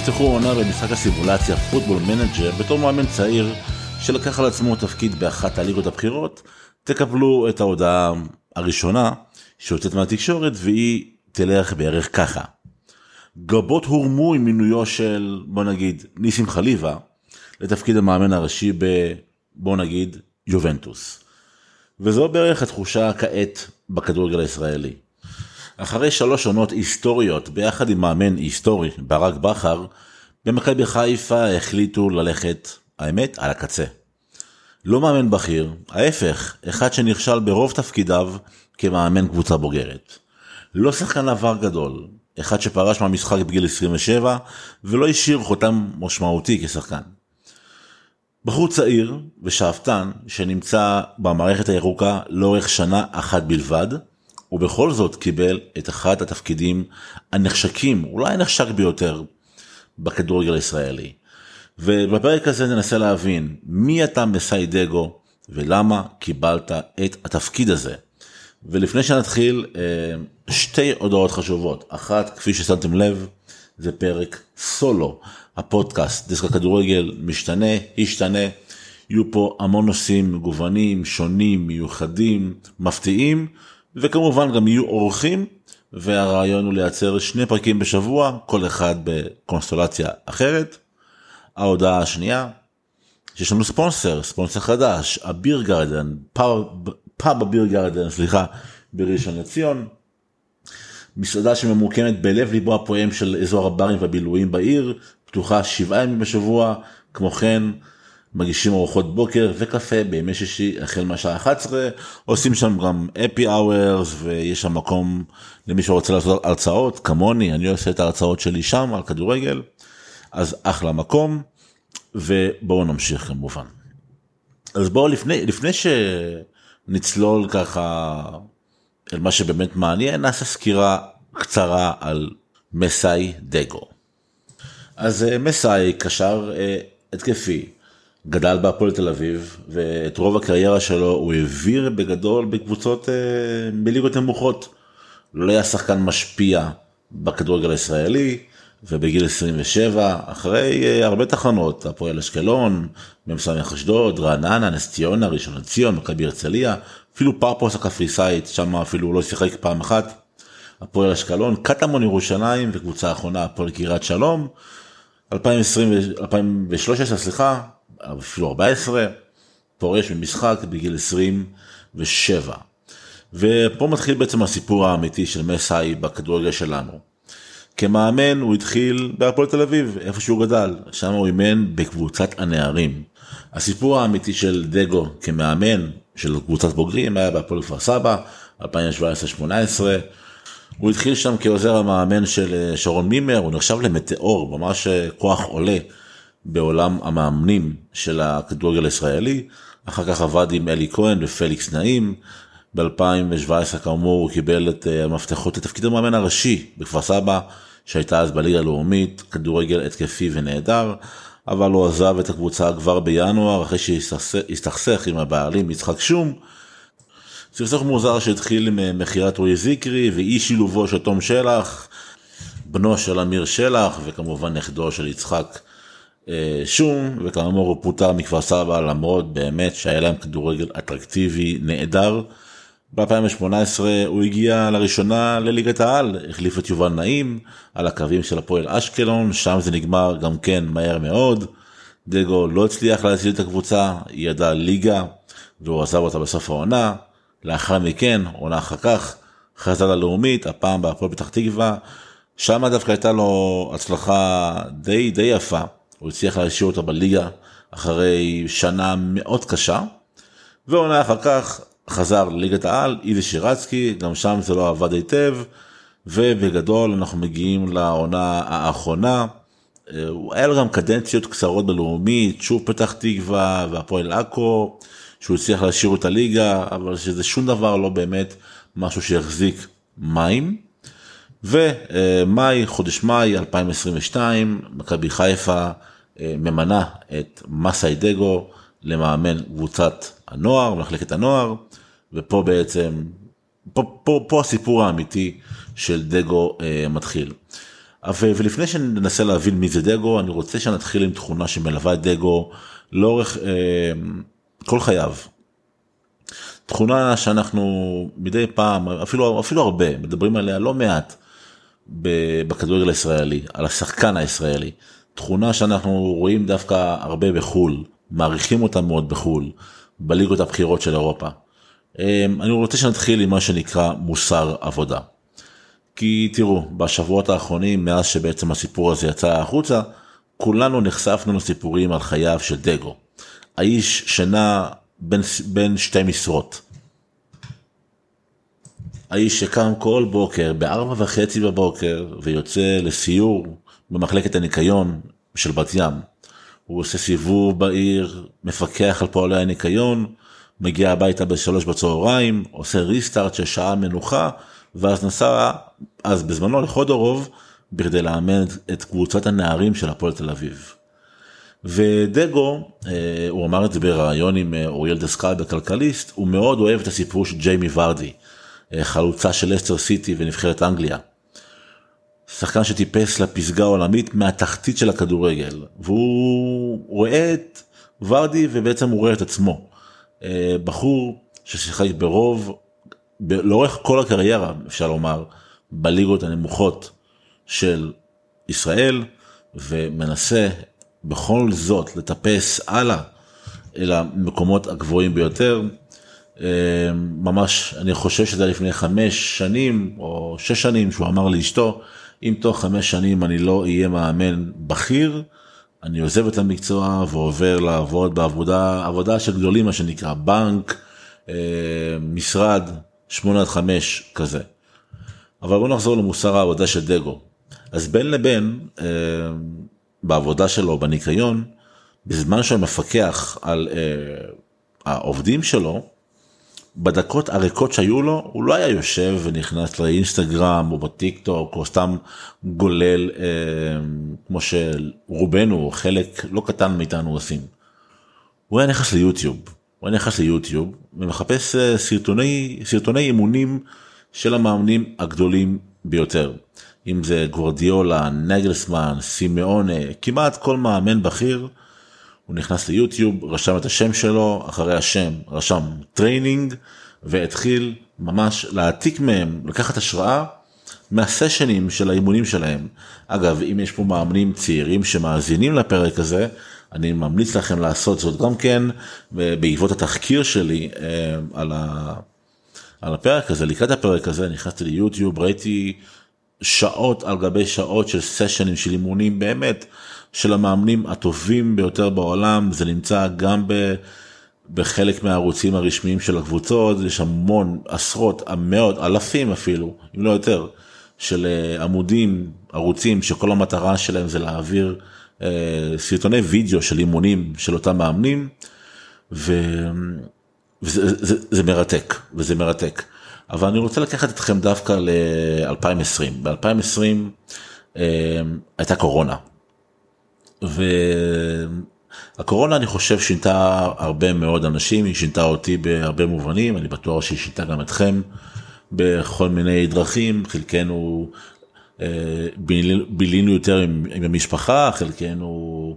אם תפתחו עונה במשחק הסימולציה Football Manager בתור מאמן צעיר שלקח על עצמו תפקיד באחת הליגות הבכירות, תקבלו את ההודעה הראשונה שיוצאת מהתקשורת והיא תלך בערך ככה. גבות הורמו עם מינויו של בוא נגיד ניסים חליבה לתפקיד המאמן הראשי ב... בוא נגיד יובנטוס. וזו בערך התחושה כעת בכדורגל הישראלי. אחרי שלוש עונות היסטוריות ביחד עם מאמן היסטורי ברק בכר, במכבי חיפה החליטו ללכת, האמת, על הקצה. לא מאמן בכיר, ההפך, אחד שנכשל ברוב תפקידיו כמאמן קבוצה בוגרת. לא שחקן עבר גדול, אחד שפרש מהמשחק בגיל 27 ולא השאיר חותם משמעותי כשחקן. בחור צעיר ושאפתן שנמצא במערכת הירוקה לאורך שנה אחת בלבד, ובכל זאת קיבל את אחד התפקידים הנחשקים, אולי הנחשק ביותר, בכדורגל הישראלי. ובפרק הזה ננסה להבין מי אתה מסיידגו ולמה קיבלת את התפקיד הזה. ולפני שנתחיל, אה, שתי הודעות חשובות. אחת, כפי ששמתם לב, זה פרק סולו. הפודקאסט, דיסק הכדורגל משתנה, ישתנה. יהיו פה המון נושאים מגוונים, שונים, מיוחדים, מפתיעים, וכמובן גם יהיו אורחים, והרעיון הוא לייצר שני פרקים בשבוע, כל אחד בקונסטולציה אחרת. ההודעה השנייה, שיש לנו ספונסר, ספונסר חדש, הביר גרדן, פאב, פאב הביר גרדן, סליחה, בראשון לציון. מסעדה שממוקמת בלב ליבו הפועם של אזור הברים והבילויים בעיר, פתוחה שבעה ימים בשבוע, כמו כן מגישים ארוחות בוקר וקפה בימי שישי החל מהשעה 11, עושים שם גם אפי אאוורס ויש שם מקום למי שרוצה לעשות הרצאות כמוני, אני עושה את ההרצאות שלי שם על כדורגל, אז אחלה מקום, ובואו נמשיך כמובן. אז בואו לפני, לפני שנצלול ככה אל מה שבאמת מעניין, נעשה סקירה קצרה על מסאי דגו. אז אה, מסאי קשר אה, התקפי, גדל בהפועל תל אביב, ואת רוב הקריירה שלו הוא העביר בגדול בקבוצות אה, בליגות נמוכות. לא היה שחקן משפיע בכדורגל הישראלי, ובגיל 27, אחרי הרבה תחנות, הפועל אשקלון, מ"ס אשדוד, רעננה, נס ציונה, ראשון לציון, מכבי הרצליה, אפילו פרפוס הקפריסאית, שם אפילו הוא לא שיחק פעם אחת. הפועל אשקלון, קטמון ירושלים וקבוצה האחרונה הפועל קריית שלום. 2020, 2013 סליחה, אפילו 14, פורש ממשחק בגיל 27. ופה מתחיל בעצם הסיפור האמיתי של מסאי בכדורגל שלנו. כמאמן הוא התחיל בהפועל תל אביב, איפה שהוא גדל, שם הוא אימן בקבוצת הנערים. הסיפור האמיתי של דגו כמאמן של קבוצת בוגרים היה בהפועל כפר סבא, 2017-2018. הוא התחיל שם כעוזר המאמן של אה, שרון מימר, הוא נחשב למטאור, ממש אה, כוח עולה בעולם המאמנים של הכדורגל הישראלי. אחר כך עבד עם אלי כהן ופליקס נעים. ב-2017 כאמור הוא קיבל את אה, המפתחות לתפקיד המאמן הראשי בכפר סבא, שהייתה אז בליגה הלאומית, כדורגל התקפי ונהדר, אבל הוא עזב את הקבוצה כבר בינואר אחרי שהסתכסך עם הבעלים יצחק שום. סכסוך מוזר שהתחיל עם מכירת רועי זיקרי ואי שילובו של תום שלח, בנו של אמיר שלח וכמובן נכדו של יצחק אה, שום, וכאמור הוא פוטר מכפר סבא למרות באמת שהיה להם כדורגל אטרקטיבי נהדר. ב-2018 הוא הגיע לראשונה לליגת העל, החליף את יובל נעים על הקווים של הפועל אשקלון, שם זה נגמר גם כן מהר מאוד. דגו לא הצליח להציל את הקבוצה, היא ידעה ליגה והוא עזב אותה בסוף העונה. לאחר מכן, עונה אחר כך, חזר ללאומית, הפעם בהפועל פתח תקווה, שם דווקא הייתה לו הצלחה די די יפה, הוא הצליח להשאיר אותה בליגה אחרי שנה מאוד קשה, ועונה אחר כך חזר לליגת העל, איזי שירצקי, גם שם זה לא עבד היטב, ובגדול אנחנו מגיעים לעונה האחרונה. אה, היה לו גם קדנציות קצרות בלאומית, שוב פתח תקווה והפועל עכו, שהוא הצליח להשאיר את הליגה, אבל שזה שום דבר לא באמת משהו שיחזיק מים. ומאי, חודש מאי 2022, מכבי חיפה אה, ממנה את מסאי דגו למאמן קבוצת הנוער, מחלקת הנוער, ופה בעצם, פה, פה, פה הסיפור האמיתי של דגו אה, מתחיל. ולפני שננסה להבין מי זה דגו, אני רוצה שנתחיל עם תכונה שמלווה את דגו לאורך אה, כל חייו. תכונה שאנחנו מדי פעם, אפילו, אפילו הרבה, מדברים עליה לא מעט בכדורגל הישראלי, על השחקן הישראלי. תכונה שאנחנו רואים דווקא הרבה בחו"ל, מעריכים אותה מאוד בחו"ל, בליגות הבכירות של אירופה. אה, אני רוצה שנתחיל עם מה שנקרא מוסר עבודה. כי תראו, בשבועות האחרונים, מאז שבעצם הסיפור הזה יצא החוצה, כולנו נחשפנו לסיפורים על חייו של דגו. האיש שנע בין, בין שתי משרות. האיש שקם כל בוקר בארבע וחצי בבוקר ויוצא לסיור במחלקת הניקיון של בת ים. הוא עושה סיבוב בעיר, מפקח על פועלי הניקיון, מגיע הביתה בשלוש בצהריים, עושה ריסטארט של שעה מנוחה, ואז נסע, אז בזמנו לחודורוב, בכדי לאמן את קבוצת הנערים של הפועל תל אביב. ודגו, אה, הוא אמר את זה בריאיון עם אה, אוריאל דסקל בכלכליסט, הוא מאוד אוהב את הסיפור של ג'יימי ורדי, חלוצה של אסטר סיטי ונבחרת אנגליה. שחקן שטיפס לפסגה העולמית מהתחתית של הכדורגל, והוא רואה את ורדי ובעצם הוא רואה את עצמו. בחור ששיחק ברוב, לאורך כל הקריירה אפשר לומר, בליגות הנמוכות של ישראל, ומנסה בכל זאת לטפס הלאה אל המקומות הגבוהים ביותר. אה, ממש אני חושב שזה לפני חמש שנים או שש שנים שהוא אמר לאשתו אם תוך חמש שנים אני לא אהיה מאמן בכיר אני עוזב את המקצוע ועובר לעבוד בעבודה עבודה של גדולים מה שנקרא בנק אה, משרד 8 עד 5 כזה. אבל בוא נחזור למוסר העבודה של דגו אז בין לבין אה, בעבודה שלו בניקיון, בזמן שהוא מפקח על אה, העובדים שלו, בדקות הריקות שהיו לו, הוא לא היה יושב ונכנס לאינסטגרם או בטיק טוק או סתם גולל אה, כמו שרובנו, חלק לא קטן מאיתנו עושים. הוא היה נכנס ליוטיוב, הוא היה נכנס ליוטיוב ומחפש אה, סרטוני, סרטוני אימונים של המאמנים הגדולים ביותר. אם זה גורדיולה, נגלסמן, סימאונה, כמעט כל מאמן בכיר, הוא נכנס ליוטיוב, רשם את השם שלו, אחרי השם רשם training, והתחיל ממש להעתיק מהם, לקחת השראה מהסשנים של האימונים שלהם. אגב, אם יש פה מאמנים צעירים שמאזינים לפרק הזה, אני ממליץ לכם לעשות זאת גם כן, בעקבות התחקיר שלי אה, על, ה... על הפרק הזה, לקראת הפרק הזה נכנסתי ליוטיוב, ראיתי שעות על גבי שעות של סשנים של אימונים באמת של המאמנים הטובים ביותר בעולם זה נמצא גם ב, בחלק מהערוצים הרשמיים של הקבוצות יש המון עשרות מאות אלפים אפילו אם לא יותר של אה, עמודים ערוצים שכל המטרה שלהם זה להעביר אה, סרטוני וידאו של אימונים של אותם מאמנים. ו... וזה זה, זה מרתק וזה מרתק. אבל אני רוצה לקחת אתכם דווקא ל-2020. ב-2020 אה, הייתה קורונה. והקורונה אני חושב שינתה הרבה מאוד אנשים, היא שינתה אותי בהרבה מובנים, אני בטוח שהיא שינתה גם אתכם בכל מיני דרכים, חלקנו אה, בילינו יותר עם, עם המשפחה, חלקנו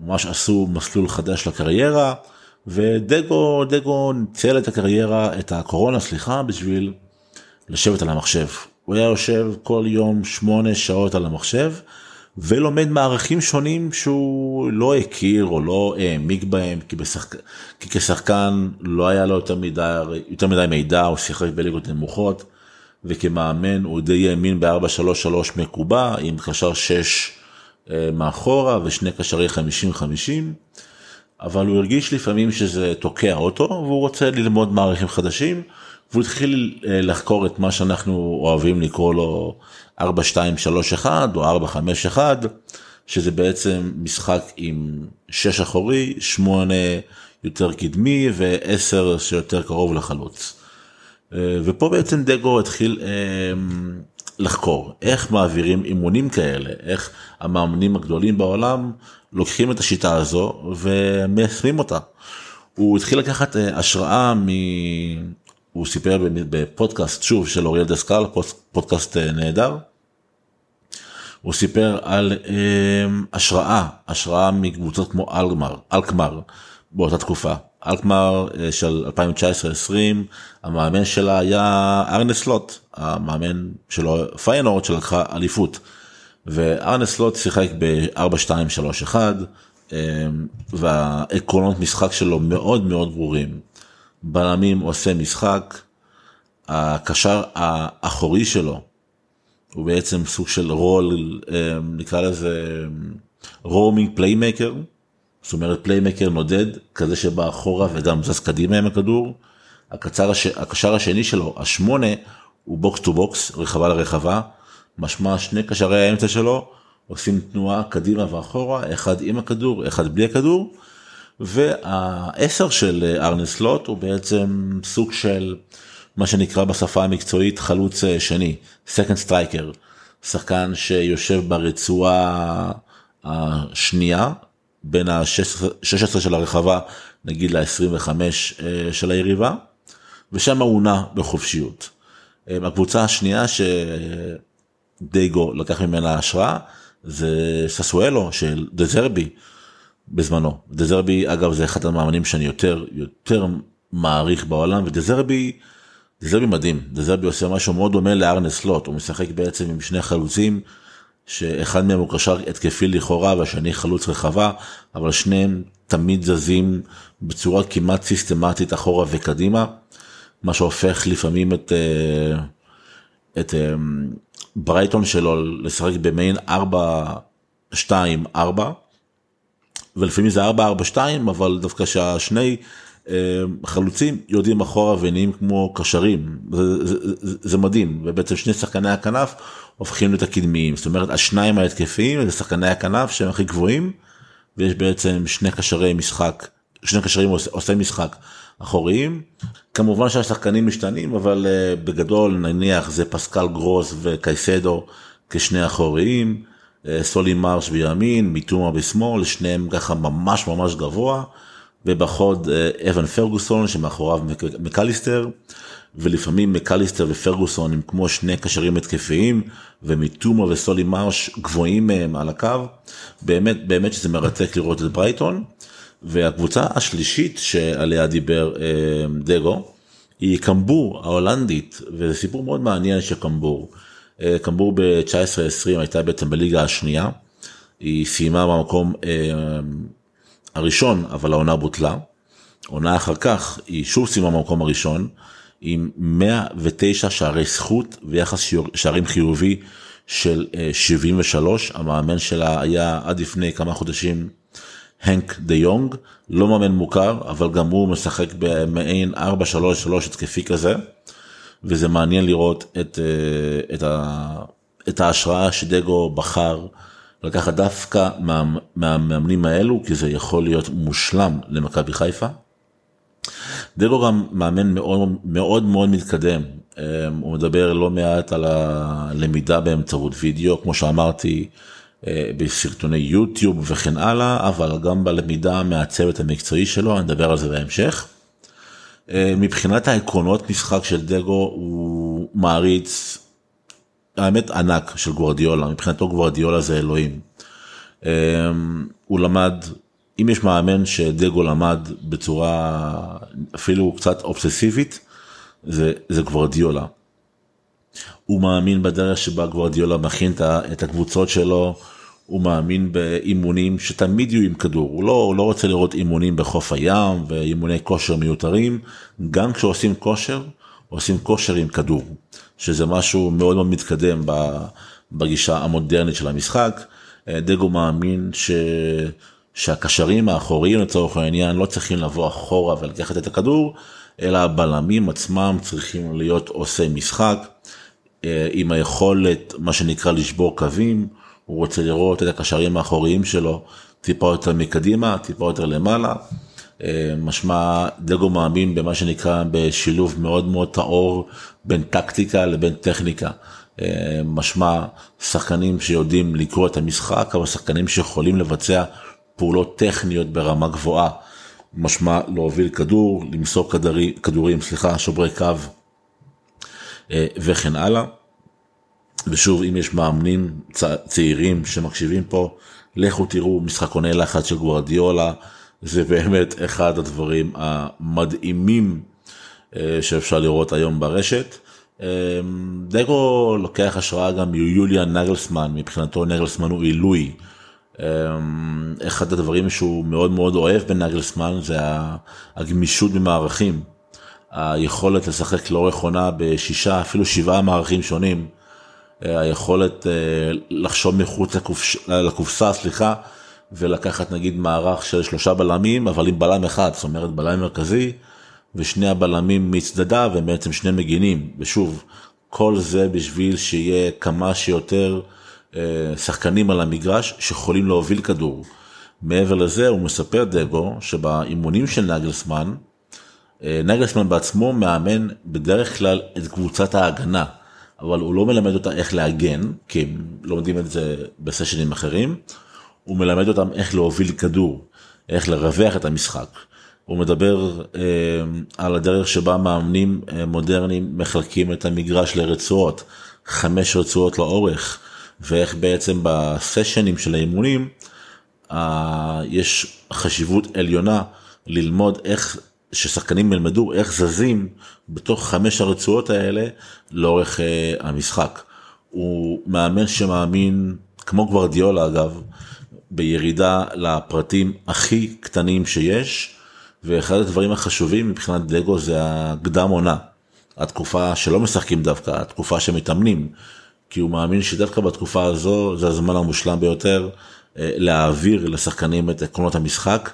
ממש עשו מסלול חדש לקריירה. ודגו דגו ניצל את הקריירה את הקורונה סליחה בשביל לשבת על המחשב. הוא היה יושב כל יום שמונה שעות על המחשב ולומד מערכים שונים שהוא לא הכיר או לא העמיק בהם כי, בשחק... כי כשחקן לא היה לו יותר מדי, יותר מדי מידע הוא שיחק בליגות נמוכות וכמאמן הוא די האמין ב-4-3-3 מקובע עם קשר 6 אה, מאחורה ושני קשרי 50-50. אבל הוא הרגיש לפעמים שזה תוקע אותו והוא רוצה ללמוד מערכים חדשים והוא התחיל אה, לחקור את מה שאנחנו אוהבים לקרוא לו 4231 או 451 שזה בעצם משחק עם 6 אחורי 8 יותר קדמי ו10 שיותר קרוב לחלוץ. אה, ופה בעצם דגו התחיל אה, לחקור איך מעבירים אימונים כאלה איך המאמנים הגדולים בעולם לוקחים את השיטה הזו ומיישמים אותה. הוא התחיל לקחת אה, השראה. הוא סיפר בפודקאסט שוב של אוריאל דסקל פודקאסט אה, נהדר. הוא סיפר על השראה, השראה מקבוצות כמו אלגמר, אלקמר באותה תקופה. אלקמר של 2019-2020, המאמן שלה היה ארנס לוט, המאמן שלו פיינורד שלקחה אליפות. וארנס לוט שיחק ב-4-2-3-1 והעקרונות משחק שלו מאוד מאוד ברורים. בלמים עושה משחק, הקשר האחורי שלו הוא בעצם סוג של רול, נקרא לזה roaming playmaker, זאת אומרת playmaker נודד, כזה שבא אחורה וגם זז קדימה עם הכדור. הקשר, הש... הקשר השני שלו, השמונה, הוא box to box, רחבה לרחבה, משמע שני קשרי האמצע שלו עושים תנועה קדימה ואחורה, אחד עם הכדור, אחד בלי הכדור. והעשר של ארנס לוט הוא בעצם סוג של מה שנקרא בשפה המקצועית חלוץ שני, second striker, שחקן שיושב ברצועה השנייה בין ה-16 של הרחבה נגיד ל-25 של היריבה, ושם הוא נע בחופשיות. הקבוצה השנייה שדייגו לקח ממנה השראה זה ססואלו של דזרבי בזמנו. דזרבי אגב זה אחד המאמנים שאני יותר יותר מעריך בעולם ודזרבי דזרבי מדהים. דזרבי עושה משהו מאוד דומה לארנס לוט הוא משחק בעצם עם שני חלוצים שאחד מהם הוא קשר התקפי לכאורה והשני חלוץ רחבה אבל שניהם תמיד זזים בצורה כמעט סיסטמטית אחורה וקדימה מה שהופך לפעמים את אה, את אה, ברייטון שלו לשחק במעין 4-2-4 ולפעמים זה 4-4-2 אבל דווקא שהשני אה, חלוצים יודעים אחורה ונהיים כמו קשרים. זה, זה, זה, זה מדהים. ובעצם שני שחקני הכנף הופכים להיות הקדמיים. זאת אומרת השניים ההתקפיים זה שחקני הכנף שהם הכי גבוהים ויש בעצם שני קשרי משחק שני קשרים עושה משחק אחוריים. כמובן שהשחקנים משתנים אבל uh, בגדול נניח זה פסקל גרוס וקייסדו כשני אחוריים, סולי מרש בימין, מיטומה בשמאל, שניהם ככה ממש ממש גבוה, ובחוד uh, אבן פרגוסון שמאחוריו מקליסטר, ולפעמים מקליסטר ופרגוסון הם כמו שני קשרים התקפיים, ומיטומה וסולי מרש גבוהים מהם על הקו, באמת באמת שזה מרתק לראות את ברייטון. והקבוצה השלישית שעליה דיבר אה, דגו היא קמבור ההולנדית וזה סיפור מאוד מעניין של קמבור. אה, קמבור ב-19-20 הייתה בעצם בליגה השנייה. היא סיימה במקום אה, הראשון אבל העונה בוטלה. עונה אחר כך היא שוב סיימה במקום הראשון עם 109 שערי זכות ויחס שערים חיובי של 73 המאמן שלה היה עד לפני כמה חודשים הנק דה יונג, לא מאמן מוכר, אבל גם הוא משחק במעין 4-3-3 התקפי כזה, וזה מעניין לראות את, אה, את, ה, את ההשראה שדגו בחר לקחת דווקא מהמאמנים מה, האלו, כי זה יכול להיות מושלם למכבי חיפה. דגו גם מאמן מאוד מאוד מאוד מתקדם, אה, הוא מדבר לא מעט על הלמידה באמצעות וידאו, כמו שאמרתי, אה, בסרטוני יוטיוב וכן הלאה, אבל גם בלמידה מהצוות המקצועי שלו, אני אדבר על זה בהמשך. אה, מבחינת העקרונות משחק של דגו הוא מעריץ, האמת ענק של גוורדיולה, מבחינתו גוורדיולה זה אלוהים. אה, הוא למד, אם יש מאמן שדגו למד בצורה אפילו קצת אובססיבית, זה, זה גוורדיולה. הוא מאמין בדרך שבה גוורדיולה מכין את הקבוצות שלו, הוא מאמין באימונים שתמיד יהיו עם כדור, הוא לא, הוא לא רוצה לראות אימונים בחוף הים ואימוני כושר מיותרים, גם כשעושים כושר, עושים כושר עם כדור, שזה משהו מאוד מאוד מתקדם בגישה המודרנית של המשחק. דגו מאמין ש... שהקשרים האחוריים לצורך העניין לא צריכים לבוא אחורה ולקחת את הכדור, אלא הבלמים עצמם צריכים להיות עושי משחק, אה, עם היכולת, מה שנקרא, לשבור קווים. הוא רוצה לראות את הקשרים האחוריים שלו טיפה יותר מקדימה, טיפה יותר למעלה. אה, משמע דגו מאמין במה שנקרא בשילוב מאוד מאוד טהור בין טקטיקה לבין טכניקה. אה, משמע שחקנים שיודעים לקרוא את המשחק, אבל שחקנים שיכולים לבצע פעולות טכניות ברמה גבוהה. משמע להוביל כדור, למסור כדורים, כדורים, סליחה, שוברי קו אה, וכן הלאה. ושוב, אם יש מאמנים צעירים שמקשיבים פה, לכו תראו משחקוני לחץ של גוורדיולה, זה באמת אחד הדברים המדהימים אה, שאפשר לראות היום ברשת. אה, דגו לוקח השראה גם מיוליאן נגלסמן, מבחינתו נגלסמן הוא עילוי. אה, אחד הדברים שהוא מאוד מאוד אוהב בנגלסמן זה הגמישות במערכים. היכולת לשחק לאורך עונה בשישה, אפילו שבעה מערכים שונים. היכולת לחשוב מחוץ לקופסה, סליחה, ולקחת נגיד מערך של שלושה בלמים, אבל עם בלם אחד, זאת אומרת בלם מרכזי, ושני הבלמים מצדדיו הם בעצם שני מגינים. ושוב, כל זה בשביל שיהיה כמה שיותר אה, שחקנים על המגרש שיכולים להוביל כדור. מעבר לזה, הוא מספר דגו, שבאימונים של נגלסמן, אה, נגלסמן בעצמו מאמן בדרך כלל את קבוצת ההגנה, אבל הוא לא מלמד אותה איך להגן, כי הם לומדים את זה בסשנים אחרים. הוא מלמד אותם איך להוביל כדור, איך לרווח את המשחק. הוא מדבר אה, על הדרך שבה מאמנים אה, מודרניים מחלקים את המגרש לרצועות, חמש רצועות לאורך, ואיך בעצם בסשנים של האימונים אה, יש חשיבות עליונה ללמוד איך, ששחקנים ילמדו איך זזים בתוך חמש הרצועות האלה לאורך אה, המשחק. הוא מאמן שמאמין, כמו גוורדיולה אגב, בירידה לפרטים הכי קטנים שיש, ואחד הדברים החשובים מבחינת דגו זה הקדם עונה. התקופה שלא משחקים דווקא, התקופה שמתאמנים, כי הוא מאמין שדווקא בתקופה הזו זה הזמן המושלם ביותר אה, להעביר לשחקנים את עקרונות המשחק,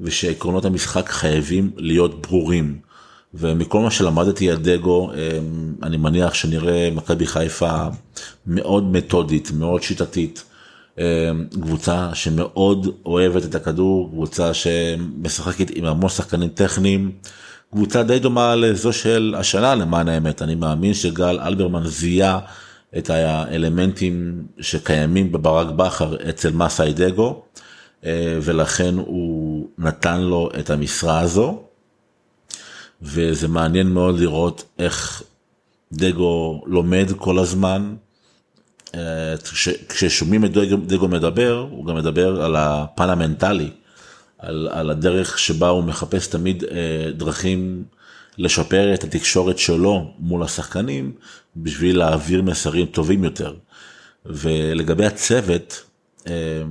ושעקרונות המשחק חייבים להיות ברורים. ומכל מה שלמדתי על דגו, אה, אני מניח שנראה מכבי חיפה מאוד מתודית, מאוד שיטתית. אמ, קבוצה שמאוד אוהבת את הכדור, קבוצה שמשחקת עם המון שחקנים טכניים, קבוצה די דומה לזו של השנה למען האמת, אני מאמין שגל אלברמן זיהה את האלמנטים שקיימים בברק בכר אצל מסאי דגו, אה, ולכן הוא נתן לו את המשרה הזו, וזה מעניין מאוד לראות איך דגו לומד כל הזמן, כששומעים את דגו מדבר, הוא גם מדבר על הפן המנטלי, על, על הדרך שבה הוא מחפש תמיד אה, דרכים לשפר את התקשורת שלו מול השחקנים, בשביל להעביר מסרים טובים יותר. ולגבי הצוות, אה,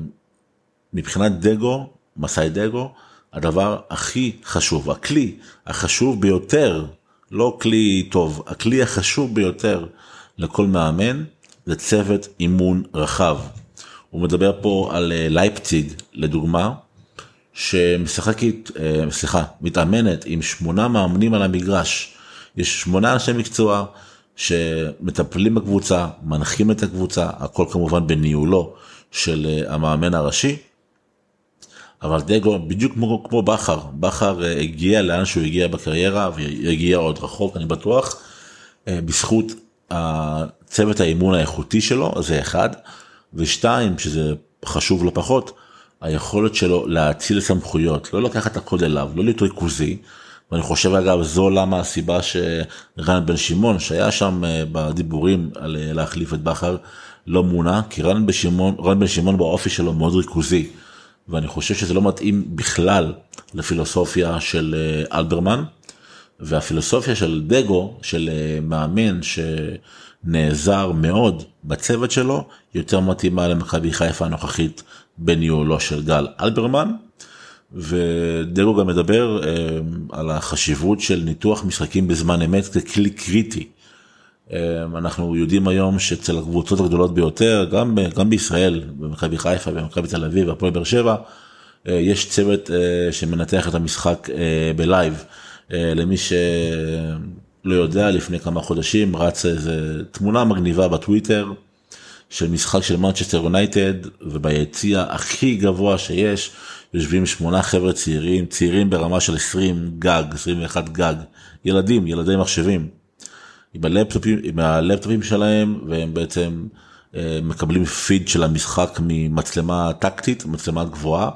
מבחינת דגו, מסאי דגו, הדבר הכי חשוב, הכלי החשוב ביותר, לא כלי טוב, הכלי החשוב ביותר לכל מאמן, זה צוות אימון רחב. הוא מדבר פה על אה, לייפציג לדוגמה, שמשחקת, אה, סליחה, מתאמנת עם שמונה מאמנים על המגרש. יש שמונה אנשי מקצוע שמטפלים בקבוצה, מנחים את הקבוצה, הכל כמובן בניהולו של אה, המאמן הראשי. אבל דגו בדיוק כמו, כמו בכר, בכר הגיע לאן שהוא הגיע בקריירה והגיע עוד רחוק אני בטוח, בזכות צוות האימון האיכותי שלו זה אחד, ושתיים שזה חשוב לא פחות, היכולת שלו להאציל סמכויות, לא לקחת הכל אליו, לא להיות ריכוזי. ואני חושב אגב זו למה הסיבה שרן בן שמעון שהיה שם אה, בדיבורים על אה, להחליף את בכר לא מונה כי רן בן שמעון באופי שלו מאוד ריכוזי. ואני חושב שזה לא מתאים בכלל לפילוסופיה של אה, אלברמן והפילוסופיה של דגו של מאמן ש... נעזר מאוד בצוות שלו, יותר מתאימה למכבי חיפה הנוכחית בניהולו של גל אלברמן. ודגו גם מדבר אה, על החשיבות של ניתוח משחקים בזמן אמת ככלי קריטי. אה, אנחנו יודעים היום שאצל הקבוצות הגדולות ביותר, גם, גם בישראל, במכבי חיפה, במכבי תל אביב, הפועל באר שבע, אה, יש צוות שמנתח את המשחק ב live. למי ש... לא יודע, לפני כמה חודשים רצה איזה תמונה מגניבה בטוויטר של משחק של מנצ'סטר יונייטד, וביציע הכי גבוה שיש, יושבים שמונה חבר'ה צעירים, צעירים ברמה של 20 גג, 21 גג, ילדים, ילדי מחשבים, עם הלפטופים, עם הלפטופים שלהם, והם בעצם אה, מקבלים פיד של המשחק ממצלמה טקטית, מצלמה גבוהה,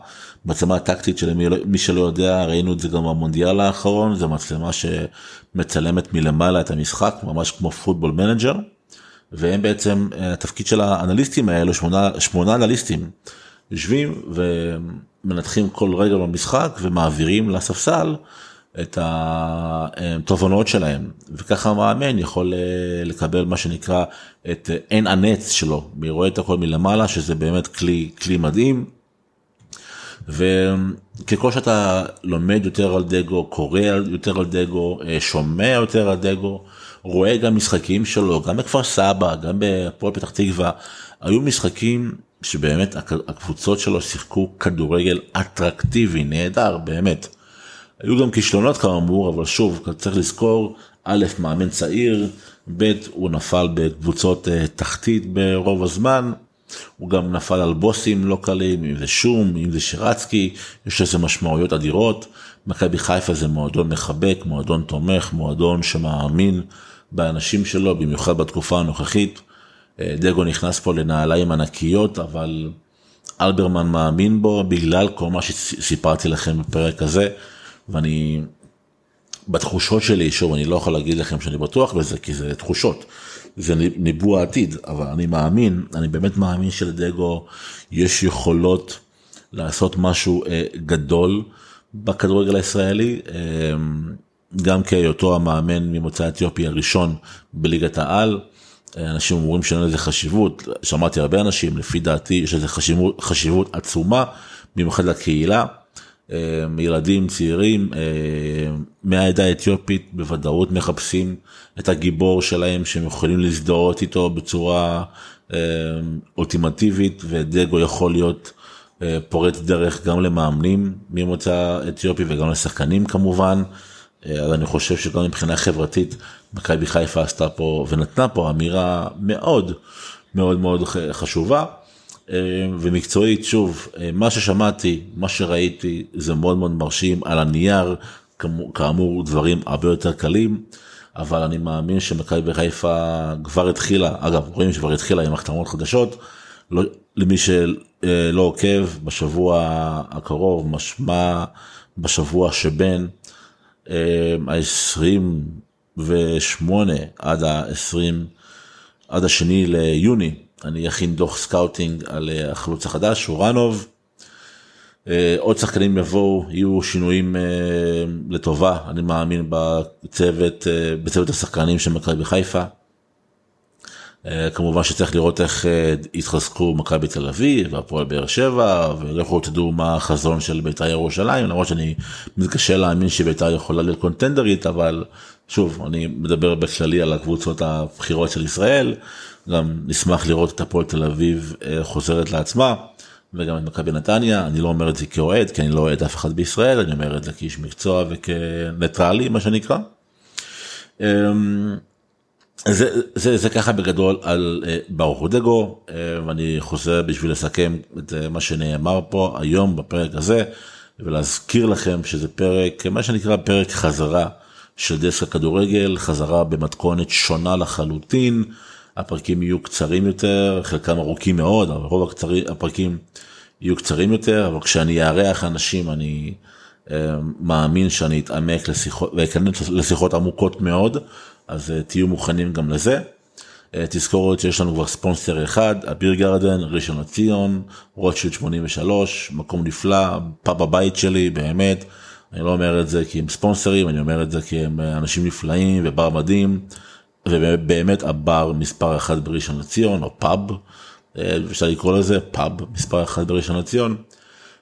מצלמה טקטית שלמי לא, שלא יודע ראינו את זה גם במונדיאל האחרון זה מצלמה שמצלמת מלמעלה את המשחק ממש כמו Football Manager והם בעצם, התפקיד של האנליסטים האלו, שמונה, שמונה אנליסטים, יושבים ומנתחים כל רגע במשחק ומעבירים לספסל את התובנות שלהם וככה המאמן יכול אה, לקבל מה שנקרא את עין הנץ שלו, מי רואה את הכל מלמעלה שזה באמת כלי, כלי מדהים. וככל שאתה לומד יותר על דגו, קורא יותר על דגו, אה, שומע יותר על דגו, רואה גם משחקים שלו, גם בכפר סבא, גם בפועל פתח תקווה, היו משחקים שבאמת הקבוצות שלו שיחקו כדורגל אטרקטיבי, נהדר, באמת. היו גם כישלונות כאמור, אבל שוב, צריך לזכור, א', מאמן צעיר, ב', הוא נפל בקבוצות אה, תחתית ברוב הזמן, הוא גם נפל על בוסים לא קלים, אם זה שום, אם זה שרצקי, יש לזה משמעויות אדירות. מכבי חיפה זה מועדון מחבק, מועדון תומך, מועדון שמאמין באנשים שלו, במיוחד בתקופה הנוכחית. אה, דגו נכנס פה לנעליים ענקיות, אבל אלברמן מאמין בו בגלל כל מה שסיפרתי לכם בפרק הזה. ואני, בתחושות שלי, שוב, אני לא יכול להגיד לכם שאני בטוח בזה, כי זה תחושות, זה ניבוא העתיד, אבל אני מאמין, אני באמת מאמין שלדגו יש יכולות לעשות משהו אה, גדול בכדורגל הישראלי, אה, גם כהיותו המאמן ממוצא אתיופי הראשון בליגת העל. אנשים אומרים שאין לזה חשיבות, שמעתי הרבה אנשים, לפי דעתי יש לזה חשיבות, חשיבות עצומה, במיוחד לקהילה. אה, ילדים צעירים אה, מהעדה האתיופית בוודאות מחפשים את הגיבור שלהם שהם יכולים להזדהות איתו בצורה אה, אולטימטיבית ודגו יכול להיות פורץ דרך גם למאמנים ממוצא אתיופי וגם לשחקנים כמובן. אז אני חושב שגם מבחינה חברתית מכבי חיפה עשתה פה ונתנה פה אמירה מאוד מאוד מאוד חשובה. אה, ומקצועית שוב אה, מה ששמעתי מה שראיתי זה מאוד מאוד מרשים. על הנייר כאמור דברים הרבה יותר קלים אבל אני מאמין שמכבי חיפה כבר התחילה אגב רואים שכבר התחילה עם החתמות חדשות. לא, למי שלא עוקב בשבוע הקרוב משמע בשבוע שבין אה, ה-28 עד ה-20 עד השני ליוני אני אכין דוח scouting על אה, החלוץ החדש, אורנוב. אה, עוד שחקנים יבואו, יהיו שינויים אה, לטובה, אני מאמין בצוות, בצוות השחקנים של מכבי חיפה. כמובן שצריך לראות איך יתחזקו מכבי תל אביב והפועל באר שבע ולכו תדעו מה החזון של בית"ר ירושלים למרות שאני מתקשה להאמין שבית"ר יכולה להיות קונטנדרית אבל שוב אני מדבר בכללי על הקבוצות הבכירות של ישראל גם נשמח לראות את הפועל תל אביב אה, חוזרת לעצמה וגם את מכבי נתניה אני לא אומר את זה כאוהד כי אני לא אוהד אף אחד בישראל אני אומר את זה כאיש מקצוע וכניטרלי מה שנקרא. אמ, זה, זה, זה ככה בגדול על אה, ברוך רודגו אה, ואני חוזר בשביל לסכם את מה שנאמר פה היום בפרק הזה ולהזכיר לכם שזה פרק מה שנקרא פרק חזרה של דסק הכדורגל חזרה במתכונת שונה לחלוטין. הפרקים יהיו קצרים יותר, חלקם ארוכים מאוד, אבל רוב הקצרי, הפרקים יהיו קצרים יותר, אבל כשאני אארח אנשים אני uh, מאמין שאני אתעמק לשיחות, ואכנס לשיחות עמוקות מאוד, אז uh, תהיו מוכנים גם לזה. Uh, תזכורת שיש לנו כבר ספונסר אחד, אביר גרדן, ראשון לציון, רוטשילד 83, מקום נפלא, פאב הבית שלי, באמת. אני לא אומר את זה כי הם ספונסרים, אני אומר את זה כי הם אנשים נפלאים ובר מדהים. ובאמת הבר מספר אחת בראשון לציון או פאב אה, אפשר לקרוא לזה פאב מספר אחת בראשון לציון.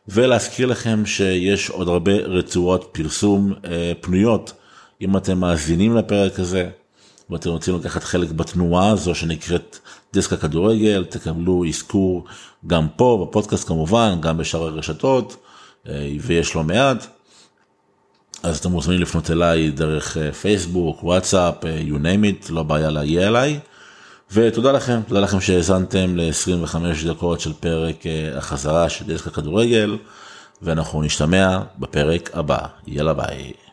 ולהזכיר לכם שיש עוד הרבה רצועות פרסום אה, פנויות אם אתם מאזינים לפרק הזה ואתם רוצים לקחת חלק בתנועה הזו שנקראת דיסק הכדורגל תקבלו אזכור גם פה בפודקאסט כמובן גם בשאר הרשתות אה, ויש לא מעט. אז אתם מוזמנים לפנות אליי דרך אה, פייסבוק, וואטסאפ, אה, you name it, לא בעיה להגיע אליי. ותודה לכם, תודה לכם שהאזנתם ל-25 דקות של פרק אה, החזרה של דסק הכדורגל, ואנחנו נשתמע בפרק הבא. יאללה ביי.